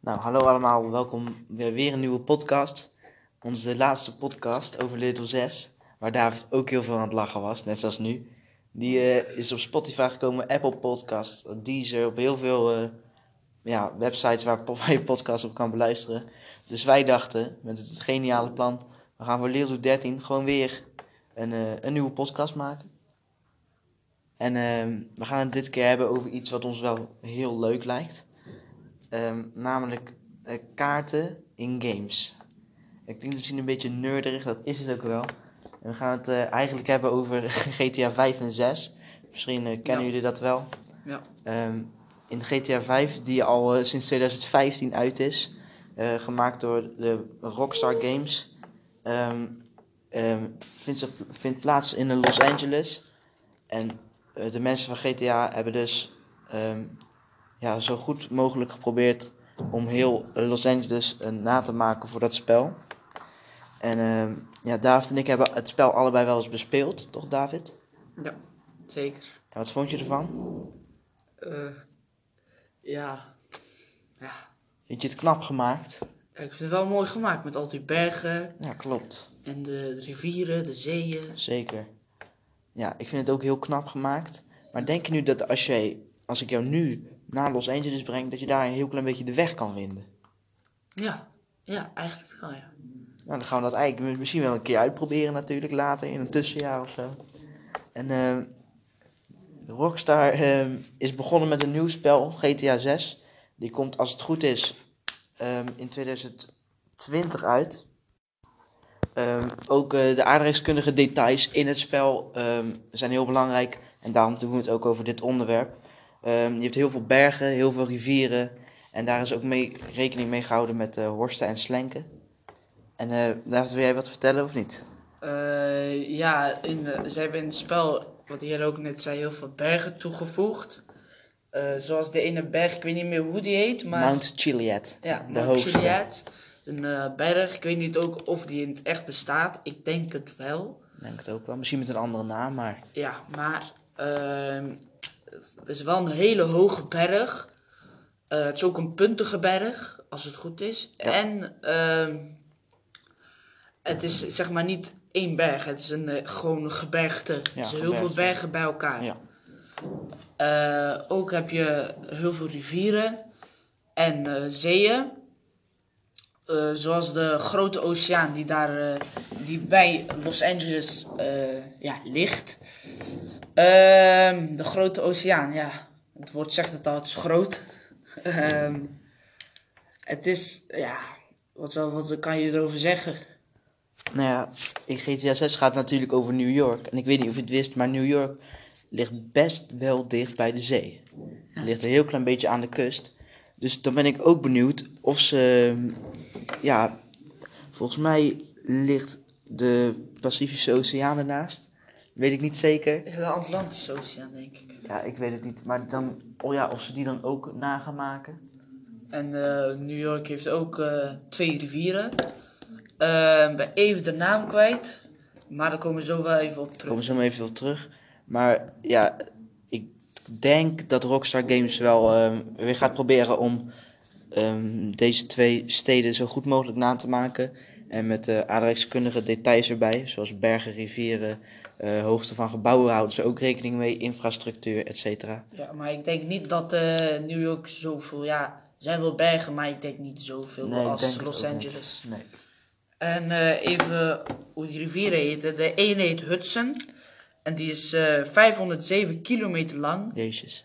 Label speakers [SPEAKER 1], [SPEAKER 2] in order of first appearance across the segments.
[SPEAKER 1] Nou, hallo allemaal, welkom bij weer een nieuwe podcast. Onze laatste podcast over Little 6, waar David ook heel veel aan het lachen was, net zoals nu. Die eh, is op Spotify gekomen, Apple Podcast, Deezer, op heel veel eh, ja, websites waar, je podcast op kan beluisteren. Dus wij dachten, met het geniale plan, we gaan voor Little 13 gewoon weer een, eh, een nieuwe podcast maken. En ehm, we gaan het dit keer hebben over iets wat ons wel heel leuk lijkt. Ehm, namelijk eh, kaarten in games. Het klinkt misschien een beetje nerderig, dat is het ook wel. En we gaan het eh, eigenlijk hebben over GTA 5 en 6. Misschien eh, kennen
[SPEAKER 2] Ja.
[SPEAKER 1] jullie dat wel.
[SPEAKER 2] Ja.
[SPEAKER 1] Ehm, in GTA 5, die al sinds 2015 uit is, gemaakt door de Rockstar Games, ehm, vindt, vindt plaats in Los Angeles. En de mensen van GTA hebben dus ja, zo goed mogelijk geprobeerd om heel Los Angeles eh, na te maken voor dat spel. En ehm, ja, David en ik hebben het spel allebei wel eens bespeeld, toch David?
[SPEAKER 2] Ja, zeker.
[SPEAKER 1] En wat vond je ervan?
[SPEAKER 2] Eh, ja. Ja.
[SPEAKER 1] Vind je het knap gemaakt?
[SPEAKER 2] Ik vind het wel mooi gemaakt met al die bergen
[SPEAKER 1] Ja, klopt.
[SPEAKER 2] en de rivieren, de zeeën.
[SPEAKER 1] Zeker. Ja, ik vind het ook heel knap gemaakt. Maar denk je nu dat als, jij, als ik jou nu naar Los Angeles breng, dat je daar een heel klein beetje de weg kan vinden?
[SPEAKER 2] Ja, ja, eigenlijk wel, ja.
[SPEAKER 1] Nou, dan gaan we dat eigenlijk misschien wel een keer uitproberen natuurlijk, later in een tussenjaar of zo. En ehm, Rockstar ehm, is begonnen met een nieuw spel, GTA 6. Die komt als het goed is ehm, in 2020 uit. Ook eh, de aardrijkskundige details in het spel zijn heel belangrijk. En daarom doen we het ook over dit onderwerp. Ehm, je hebt heel veel bergen, heel veel rivieren. En daar is ook mee, rekening mee gehouden met eh, horsten en slenken. En eh David, wil jij wat vertellen of niet?
[SPEAKER 2] Eh, ja, in de, ze hebben in het spel, wat hier ook net zei, heel veel bergen toegevoegd. Zoals de ene berg, ik weet niet meer hoe die heet, maar...
[SPEAKER 1] Mount Chiliad,
[SPEAKER 2] Ja,
[SPEAKER 1] de
[SPEAKER 2] Mount
[SPEAKER 1] hoogste.
[SPEAKER 2] Chiliad. Een berg, ik weet niet ook of die in het echt bestaat. Ik denk het wel.
[SPEAKER 1] Ik denk het ook wel. Misschien met een andere naam, maar
[SPEAKER 2] Ja, maar ehm, het is wel een hele hoge berg. Eh, het is ook een puntige berg, als het goed is.
[SPEAKER 1] Ja.
[SPEAKER 2] En ehm, het is zeg maar niet één berg, het is een, eh, gewoon een gebergte.
[SPEAKER 1] Ja,
[SPEAKER 2] dus heel veel bergen bij elkaar.
[SPEAKER 1] ja.
[SPEAKER 2] Eh, ook heb je heel veel rivieren en zeeën. Zoals de grote oceaan die daar die bij Los Angeles ja, ligt. Ehm, de grote oceaan, ja. Het woord zegt het al, het is groot. Ehm, het is, ja, wat, zal, wat kan je erover zeggen?
[SPEAKER 1] Nou ja, in GTA 6 gaat het natuurlijk over New York. En ik weet niet of je het wist, maar New York ligt best wel dicht bij de zee. Het ligt een heel klein beetje aan de kust. Dus dan ben ik ook benieuwd of ze... Ja, volgens mij ligt de Pacifische Oceaan ernaast. Weet ik niet zeker.
[SPEAKER 2] De Atlantische Oceaan, denk ik.
[SPEAKER 1] Ja, ik weet het niet. Maar dan, oh ja, of ze die dan ook na gaan maken.
[SPEAKER 2] En eh, New York heeft ook eh, twee rivieren. Eh, ben even de naam kwijt. Maar daar komen we zo wel even op
[SPEAKER 1] Daar
[SPEAKER 2] terug.
[SPEAKER 1] komen we zo maar even op terug. Maar ja, ik denk dat Rockstar Games wel ehm, weer gaat proberen om ehm, deze twee steden zo goed mogelijk na te maken. En met uh, aardrijkskundige details erbij, zoals bergen, rivieren, eh, hoogte van gebouwen houden ze ook rekening mee, infrastructuur, et cetera.
[SPEAKER 2] Ja, maar ik denk niet dat eh, New York zoveel... Ja, er zijn wel bergen, maar ik denk niet zoveel
[SPEAKER 1] Nee,
[SPEAKER 2] als Los. Angeles.
[SPEAKER 1] Nee.
[SPEAKER 2] En eh, even hoe die rivieren heten. De ene heet Hudson. En die is eh 507 kilometer lang.
[SPEAKER 1] Jezus.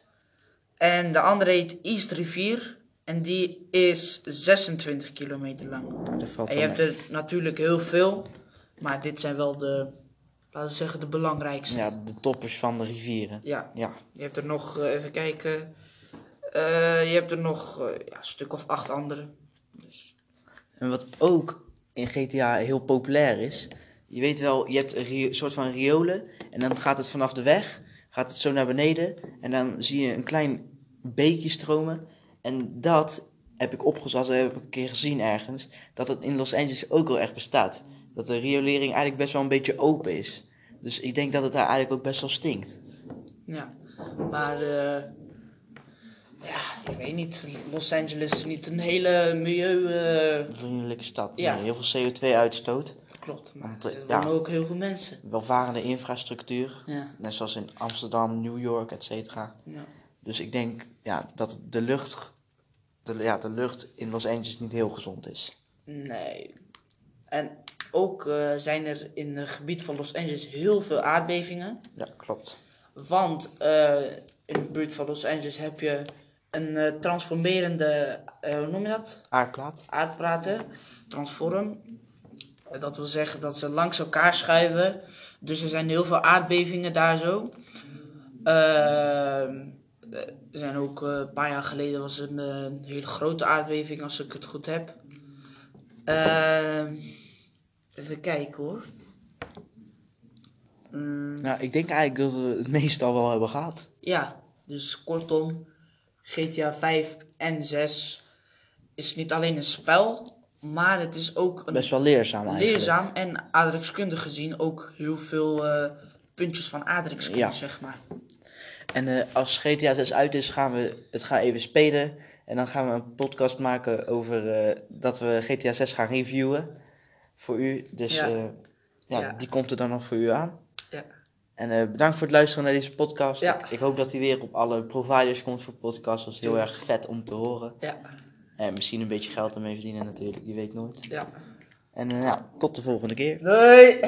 [SPEAKER 2] En de andere heet East Rivier. En die is 26 kilometer lang.
[SPEAKER 1] Nou, dat valt
[SPEAKER 2] En je hebt er natuurlijk heel veel. Maar dit zijn wel de, laten we zeggen, de belangrijkste.
[SPEAKER 1] Ja, de toppers van de rivieren.
[SPEAKER 2] Ja,
[SPEAKER 1] Ja,
[SPEAKER 2] je hebt er nog, eh, even kijken. Eh, je hebt er nog eh, ja, een stuk of acht andere. Dus,
[SPEAKER 1] En wat ook in GTA heel populair is, je weet wel, je hebt een soort van riolen en dan gaat het vanaf de weg, gaat het zo naar beneden en dan zie je een klein beekje stromen. En dat heb ik opgezocht, dat heb ik een keer gezien ergens, dat het in Los Angeles ook wel echt bestaat. Dat de riolering eigenlijk best wel een beetje open is. Dus ik denk dat het daar eigenlijk ook best wel stinkt.
[SPEAKER 2] ja. Maar eh, Ja, ik weet niet. Los Angeles is niet een hele milieu... eh,
[SPEAKER 1] Vriendelijke stad.
[SPEAKER 2] Ja.
[SPEAKER 1] Nee, heel veel CO2-uitstoot.
[SPEAKER 2] klopt, maar
[SPEAKER 1] Want, eh,
[SPEAKER 2] er
[SPEAKER 1] ja.
[SPEAKER 2] wonen ook heel veel mensen.
[SPEAKER 1] Welvarende infrastructuur.
[SPEAKER 2] Ja.
[SPEAKER 1] Net zoals in Amsterdam, New York, et cetera.
[SPEAKER 2] ja.
[SPEAKER 1] Dus ik denk ja, dat de lucht, de, ja, de lucht in Los Angeles niet heel gezond is.
[SPEAKER 2] Nee. En ook eh, zijn er in het gebied van Los Angeles heel veel aardbevingen.
[SPEAKER 1] Ja, klopt.
[SPEAKER 2] Want eh, in de buurt van Los Angeles heb je een eh, transformerende, hoe noem je dat?
[SPEAKER 1] Aardplaat.
[SPEAKER 2] Aardpraten, transform. Dat wil zeggen dat ze langs elkaar schuiven. Dus er zijn heel veel aardbevingen daar zo. Ehm, eh, er zijn ook een paar jaar geleden was een, een hele grote aardbeving, als ik het goed heb. Ehm, even kijken hoor. Mm,
[SPEAKER 1] Nou, ik denk eigenlijk dat we het meestal wel hebben gehad.
[SPEAKER 2] ja, dus kortom, GTA 5 en 6 is niet alleen een spel, maar het is ook een
[SPEAKER 1] Best wel leerzaam eigenlijk.
[SPEAKER 2] leerzaam en aardrijkskundig gezien ook heel veel eh, puntjes van aardrijkskunde,
[SPEAKER 1] Ja.
[SPEAKER 2] zeg maar.
[SPEAKER 1] En eh, als GTA 6 uit is, gaan we het gaan even spelen. En dan gaan we een podcast maken over eh, dat we GTA 6 gaan reviewen. Voor u. Dus
[SPEAKER 2] Ja.
[SPEAKER 1] ja, ja,
[SPEAKER 2] Ja.
[SPEAKER 1] die komt er dan nog voor u aan.
[SPEAKER 2] Ja.
[SPEAKER 1] En eh, bedankt voor het luisteren naar deze podcast.
[SPEAKER 2] Ja.
[SPEAKER 1] Ik, ik hoop dat hij weer op alle providers komt voor podcasts. Dat is heel erg vet om te horen.
[SPEAKER 2] Ja,
[SPEAKER 1] En misschien een beetje geld ermee verdienen natuurlijk. Je weet nooit.
[SPEAKER 2] ja.
[SPEAKER 1] En eh, ja, tot de volgende keer.
[SPEAKER 2] Doei!